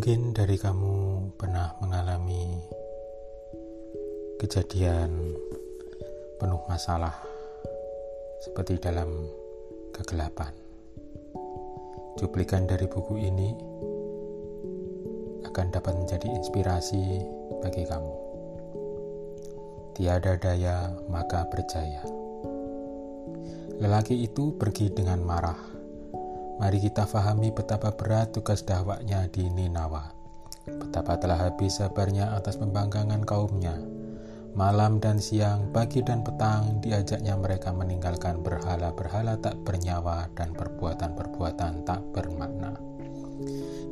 Mungkin dari kamu pernah mengalami kejadian penuh masalah seperti dalam kegelapan. Cuplikan dari buku ini akan dapat menjadi inspirasi bagi kamu. Tiada daya maka percaya. Lelaki itu pergi dengan marah. Mari kita fahami betapa berat tugas dakwahnya di Ninawa. Betapa telah habis sabarnya atas pembangkangan kaumnya. Malam dan siang, pagi dan petang, diajaknya mereka meninggalkan berhala-berhala tak bernyawa dan perbuatan-perbuatan tak bermakna.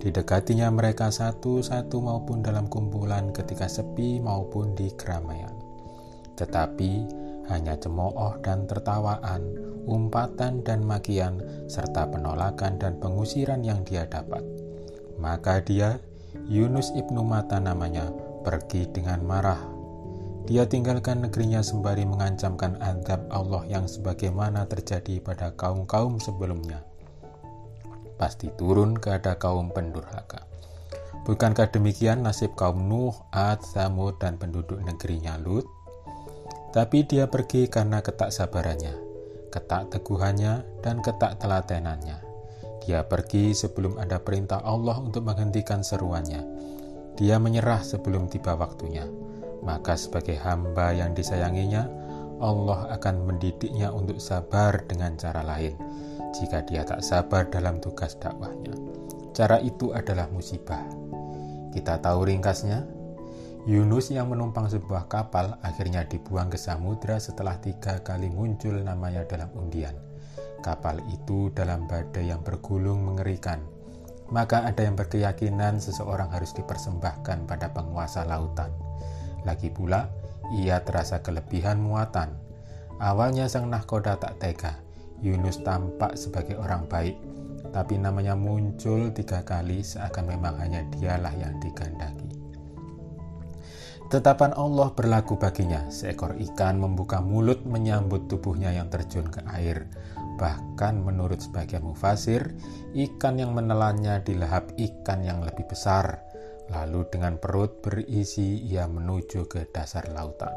Didekatinya mereka satu-satu maupun dalam kumpulan ketika sepi maupun di keramaian. Tetapi hanya cemooh dan tertawaan, umpatan dan makian, serta penolakan dan pengusiran yang dia dapat. Maka dia, Yunus ibnu Mata namanya, pergi dengan marah. Dia tinggalkan negerinya sembari mengancamkan adab Allah yang sebagaimana terjadi pada kaum-kaum sebelumnya. Pasti turun kepada kaum pendurhaka. Bukankah demikian nasib kaum Nuh, Ad, Samud, dan penduduk negerinya Lut? Tapi dia pergi karena ketak sabarannya, ketak teguhannya, dan ketak telatenannya. Dia pergi sebelum ada perintah Allah untuk menghentikan seruannya. Dia menyerah sebelum tiba waktunya. Maka sebagai hamba yang disayanginya, Allah akan mendidiknya untuk sabar dengan cara lain jika dia tak sabar dalam tugas dakwahnya. Cara itu adalah musibah. Kita tahu ringkasnya, Yunus yang menumpang sebuah kapal akhirnya dibuang ke samudra setelah tiga kali muncul namanya dalam undian. Kapal itu dalam badai yang bergulung mengerikan. Maka ada yang berkeyakinan seseorang harus dipersembahkan pada penguasa lautan. Lagi pula, ia terasa kelebihan muatan. Awalnya sang nahkoda tak tega. Yunus tampak sebagai orang baik, tapi namanya muncul tiga kali seakan memang hanya dialah yang digandaki. Tetapan Allah berlaku baginya. Seekor ikan membuka mulut menyambut tubuhnya yang terjun ke air. Bahkan menurut sebagian mufasir, ikan yang menelannya dilahap ikan yang lebih besar. Lalu dengan perut berisi ia menuju ke dasar lautan.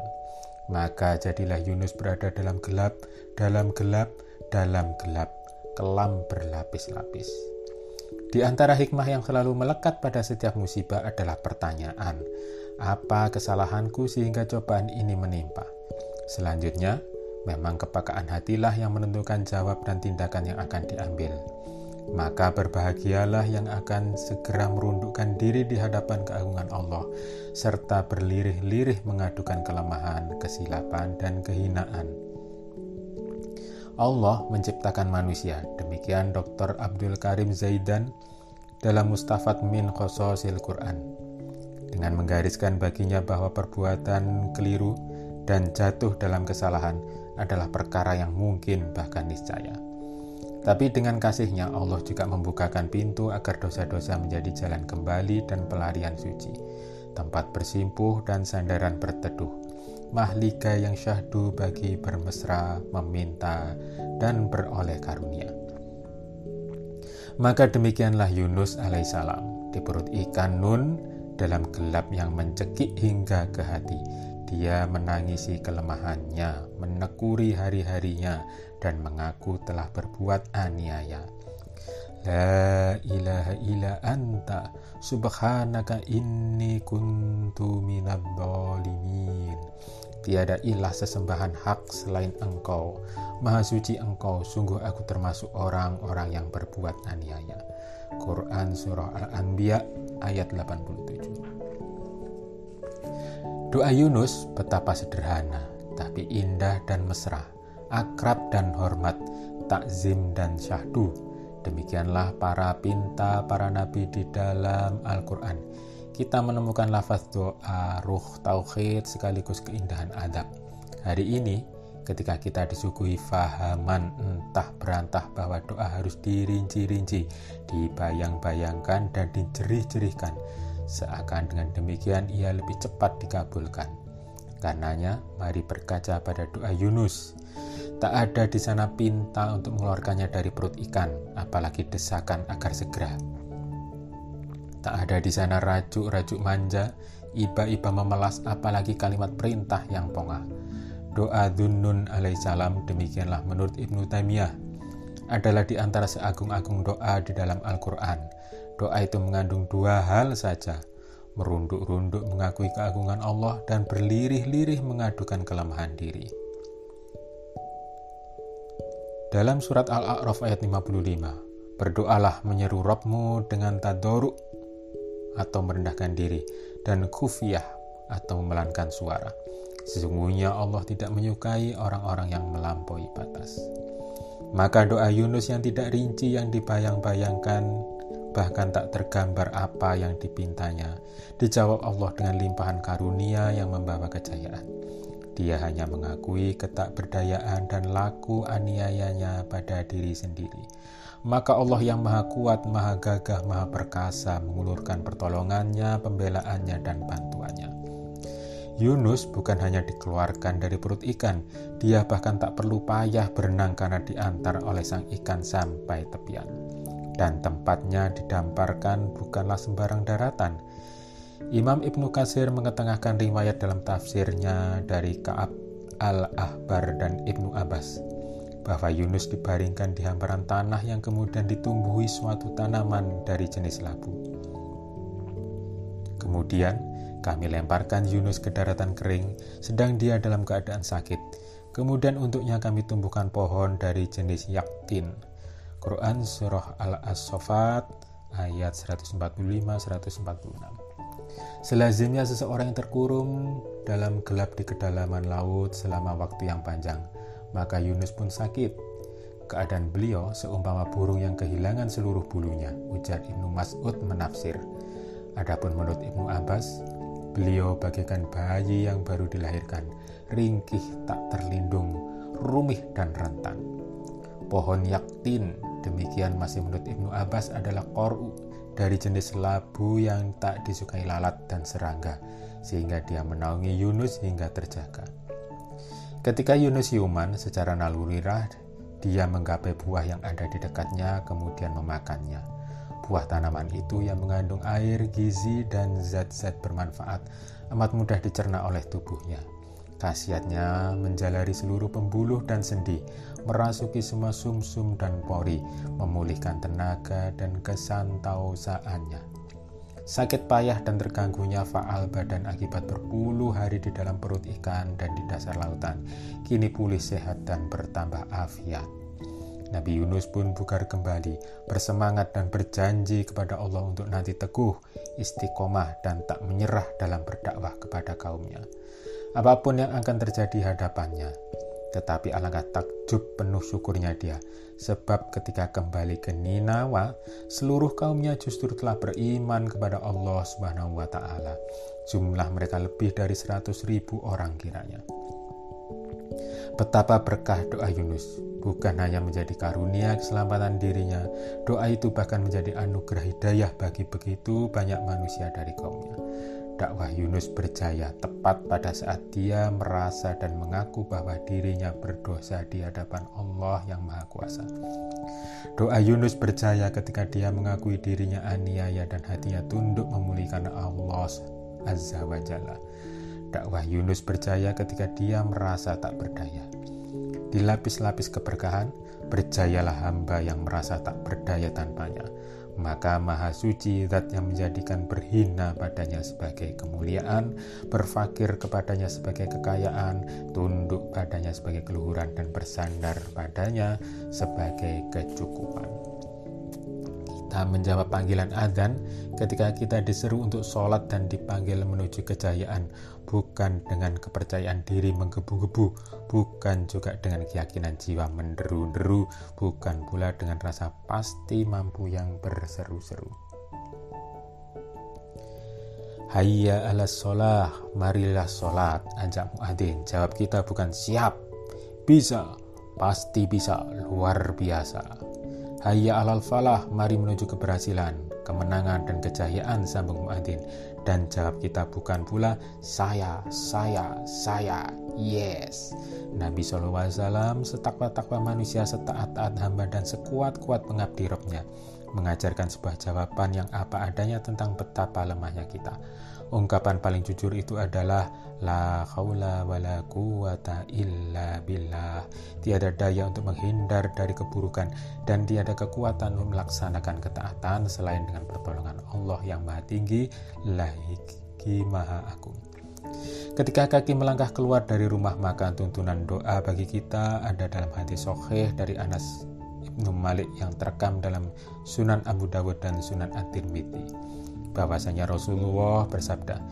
Maka jadilah Yunus berada dalam gelap, dalam gelap, dalam gelap, kelam berlapis-lapis. Di antara hikmah yang selalu melekat pada setiap musibah adalah pertanyaan, apa kesalahanku sehingga cobaan ini menimpa? Selanjutnya, memang kepakaan hatilah yang menentukan jawab dan tindakan yang akan diambil. Maka berbahagialah yang akan segera merundukkan diri di hadapan keagungan Allah, serta berlirih-lirih mengadukan kelemahan, kesilapan, dan kehinaan. Allah menciptakan manusia, demikian Dr. Abdul Karim Zaidan dalam Mustafat min Khososil Quran dengan menggariskan baginya bahwa perbuatan keliru dan jatuh dalam kesalahan adalah perkara yang mungkin bahkan niscaya. Tapi dengan kasihnya Allah juga membukakan pintu agar dosa-dosa menjadi jalan kembali dan pelarian suci, tempat bersimpuh dan sandaran berteduh, mahliga yang syahdu bagi bermesra, meminta, dan beroleh karunia. Maka demikianlah Yunus alaihissalam di perut ikan Nun dalam gelap yang mencekik hingga ke hati. Dia menangisi kelemahannya, menekuri hari-harinya, dan mengaku telah berbuat aniaya. La ilaha illa anta subhanaka inni kuntu minad dhalimin. Tiada ilah sesembahan hak selain engkau. Maha suci engkau, sungguh aku termasuk orang-orang yang berbuat aniaya. Quran Surah Al-Anbiya ayat 87 Doa Yunus betapa sederhana, tapi indah dan mesra, akrab dan hormat, takzim dan syahdu. Demikianlah para pinta para nabi di dalam Al-Quran. Kita menemukan lafaz doa, ruh, tauhid, sekaligus keindahan adab. Hari ini, ketika kita disuguhi fahaman entah berantah bahwa doa harus dirinci-rinci, dibayang-bayangkan dan dijerih-jerihkan. Seakan dengan demikian ia lebih cepat dikabulkan. Karenanya, mari berkaca pada doa Yunus. Tak ada di sana pinta untuk mengeluarkannya dari perut ikan, apalagi desakan agar segera. Tak ada di sana rajuk-rajuk manja, iba-iba memelas apalagi kalimat perintah yang pongah. Doa Dunnun alaihissalam demikianlah menurut Ibnu Taimiyah adalah di antara seagung-agung doa di dalam Al-Quran. Doa itu mengandung dua hal saja, merunduk-runduk mengakui keagungan Allah dan berlirih-lirih mengadukan kelemahan diri. Dalam surat Al-A'raf ayat 55, berdoalah menyeru Robmu dengan tadoruk atau merendahkan diri dan kufiyah atau memelankan suara. Sesungguhnya Allah tidak menyukai orang-orang yang melampaui batas. Maka doa Yunus yang tidak rinci yang dibayang-bayangkan bahkan tak tergambar apa yang dipintanya dijawab Allah dengan limpahan karunia yang membawa kejayaan. Dia hanya mengakui ketakberdayaan dan laku aniayanya pada diri sendiri. Maka Allah yang maha kuat, maha gagah, maha perkasa mengulurkan pertolongannya, pembelaannya, dan bantuannya. Yunus bukan hanya dikeluarkan dari perut ikan, dia bahkan tak perlu payah berenang karena diantar oleh sang ikan sampai tepian. Dan tempatnya didamparkan bukanlah sembarang daratan, Imam Ibnu Kasir mengetengahkan riwayat dalam tafsirnya dari Ka'ab al-Ahbar dan Ibnu Abbas bahwa Yunus dibaringkan di hamparan tanah yang kemudian ditumbuhi suatu tanaman dari jenis labu. Kemudian kami lemparkan Yunus ke daratan kering sedang dia dalam keadaan sakit. Kemudian untuknya kami tumbuhkan pohon dari jenis yaktin. Quran Surah Al-As-Sofat ayat 145-146 Selazimnya seseorang yang terkurung dalam gelap di kedalaman laut selama waktu yang panjang, maka Yunus pun sakit. Keadaan beliau seumpama burung yang kehilangan seluruh bulunya, ujar Ibnu Mas'ud menafsir. Adapun menurut Ibnu Abbas, beliau bagaikan bayi yang baru dilahirkan, ringkih tak terlindung, rumih dan rentan. Pohon yaktin, demikian masih menurut Ibnu Abbas adalah koru, dari jenis labu yang tak disukai lalat dan serangga, sehingga dia menaungi Yunus hingga terjaga. Ketika Yunus siuman secara naluriah, dia menggapai buah yang ada di dekatnya, kemudian memakannya. Buah tanaman itu yang mengandung air, gizi, dan zat-zat bermanfaat amat mudah dicerna oleh tubuhnya. Khasiatnya menjalari seluruh pembuluh dan sendi, merasuki semua sumsum -sum dan pori, memulihkan tenaga dan kesantausaannya. Sakit payah dan terganggunya faal badan akibat berpuluh hari di dalam perut ikan dan di dasar lautan, kini pulih sehat dan bertambah afiat. Nabi Yunus pun bugar kembali, bersemangat dan berjanji kepada Allah untuk nanti teguh, istiqomah dan tak menyerah dalam berdakwah kepada kaumnya apa pun yang akan terjadi hadapannya. Tetapi alangkah takjub penuh syukurnya dia, sebab ketika kembali ke Ninawa, seluruh kaumnya justru telah beriman kepada Allah Subhanahu wa Ta'ala. Jumlah mereka lebih dari seratus ribu orang kiranya. Betapa berkah doa Yunus, bukan hanya menjadi karunia keselamatan dirinya, doa itu bahkan menjadi anugerah hidayah bagi begitu banyak manusia dari kaumnya dakwah Yunus berjaya tepat pada saat dia merasa dan mengaku bahwa dirinya berdosa di hadapan Allah yang Maha Kuasa. Doa Yunus berjaya ketika dia mengakui dirinya aniaya dan hatinya tunduk memulihkan Allah Azza wa Jalla. Dakwah Yunus berjaya ketika dia merasa tak berdaya. Dilapis-lapis keberkahan, berjayalah hamba yang merasa tak berdaya tanpanya maka Maha Suci zat yang menjadikan berhina padanya sebagai kemuliaan, berfakir kepadanya sebagai kekayaan, tunduk padanya sebagai keluhuran dan bersandar padanya sebagai kecukupan. Kita menjawab panggilan adzan ketika kita diseru untuk sholat dan dipanggil menuju kejayaan, bukan dengan kepercayaan diri menggebu-gebu, bukan juga dengan keyakinan jiwa menderu-deru, bukan pula dengan rasa pasti mampu yang berseru-seru. Hayya ala sholah, marilah sholat, ajak muadzin. Jawab kita bukan siap, bisa, pasti bisa, luar biasa. Hayya alal falah, mari menuju keberhasilan, kemenangan dan kejayaan sambung muadzin. Dan jawab kita bukan pula saya, saya, saya, yes. Nabi SAW setakwa-takwa manusia setaat-taat hamba dan sekuat-kuat pengabdi robnya. mengajarkan sebuah jawaban yang apa adanya tentang betapa lemahnya kita. Ungkapan paling jujur itu adalah La haula wa la quwata illa billah. Tiada daya untuk menghindar dari keburukan dan tiada kekuatan untuk melaksanakan ketaatan selain dengan pertolongan Allah yang Maha Tinggi, lagi Maha Agung. Ketika kaki melangkah keluar dari rumah maka tuntunan doa bagi kita ada dalam hati soheh dari Anas Ibnu Malik yang terekam dalam Sunan Abu Dawud dan Sunan At-Tirmidzi bahwasanya Rasulullah bersabda,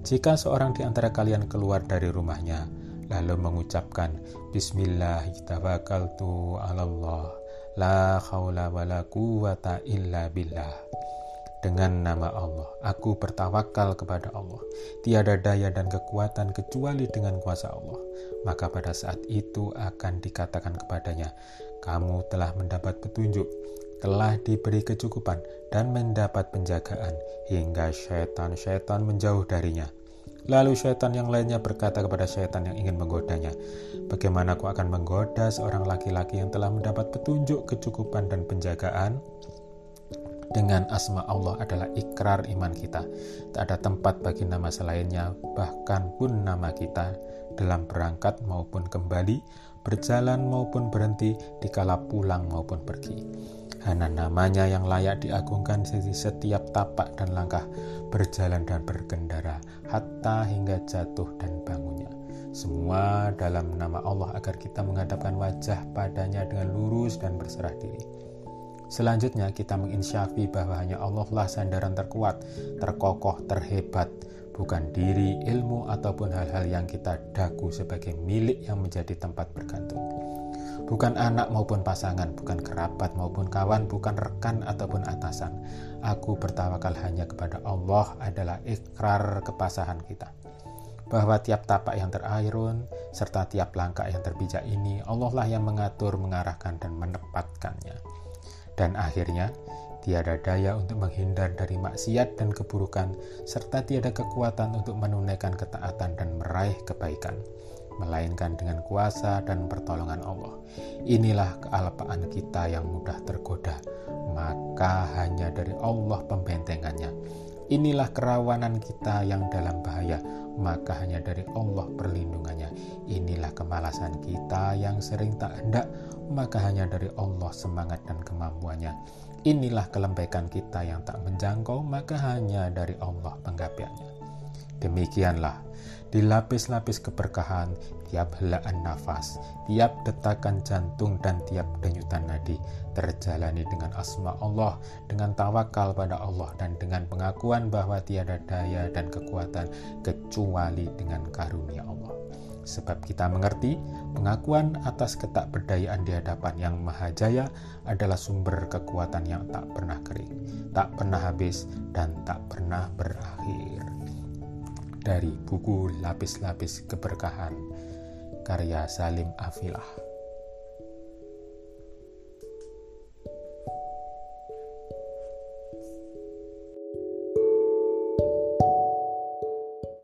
"Jika seorang di antara kalian keluar dari rumahnya lalu mengucapkan Bismillah tawakkaltu 'alallah la haula wala quwata illa billah." Dengan nama Allah, aku bertawakal kepada Allah. Tiada daya dan kekuatan kecuali dengan kuasa Allah. Maka pada saat itu akan dikatakan kepadanya, "Kamu telah mendapat petunjuk." Telah diberi kecukupan dan mendapat penjagaan hingga syaitan-syaitan menjauh darinya. Lalu syaitan yang lainnya berkata kepada syaitan yang ingin menggodanya, Bagaimana aku akan menggoda seorang laki-laki yang telah mendapat petunjuk kecukupan dan penjagaan? Dengan asma Allah adalah ikrar iman kita. Tak ada tempat bagi nama selainnya, bahkan pun nama kita dalam berangkat maupun kembali, berjalan maupun berhenti, dikala pulang maupun pergi. Hanya namanya yang layak diagungkan di setiap tapak dan langkah berjalan dan berkendara, hatta hingga jatuh dan bangunnya. Semua dalam nama Allah agar kita menghadapkan wajah padanya dengan lurus dan berserah diri. Selanjutnya kita menginsyafi bahwa hanya Allah lah sandaran terkuat, terkokoh, terhebat, bukan diri, ilmu, ataupun hal-hal yang kita daku sebagai milik yang menjadi tempat bergantung bukan anak maupun pasangan, bukan kerabat maupun kawan, bukan rekan ataupun atasan. Aku bertawakal hanya kepada Allah adalah ikrar kepasahan kita. Bahwa tiap tapak yang terairun, serta tiap langkah yang terbijak ini, Allah lah yang mengatur, mengarahkan, dan menempatkannya. Dan akhirnya, tiada daya untuk menghindar dari maksiat dan keburukan, serta tiada kekuatan untuk menunaikan ketaatan dan meraih kebaikan melainkan dengan kuasa dan pertolongan Allah. Inilah kealpaan kita yang mudah tergoda, maka hanya dari Allah pembentengannya. Inilah kerawanan kita yang dalam bahaya, maka hanya dari Allah perlindungannya. Inilah kemalasan kita yang sering tak hendak, maka hanya dari Allah semangat dan kemampuannya. Inilah kelembekan kita yang tak menjangkau, maka hanya dari Allah penggapiannya. Demikianlah di lapis-lapis keberkahan, tiap helaan nafas, tiap detakan jantung dan tiap denyutan nadi terjalani dengan asma Allah, dengan tawakal pada Allah dan dengan pengakuan bahwa tiada daya dan kekuatan kecuali dengan karunia Allah. Sebab kita mengerti pengakuan atas ketakberdayaan di hadapan yang maha jaya adalah sumber kekuatan yang tak pernah kering, tak pernah habis, dan tak pernah berakhir dari buku Lapis-Lapis Keberkahan karya Salim Afilah.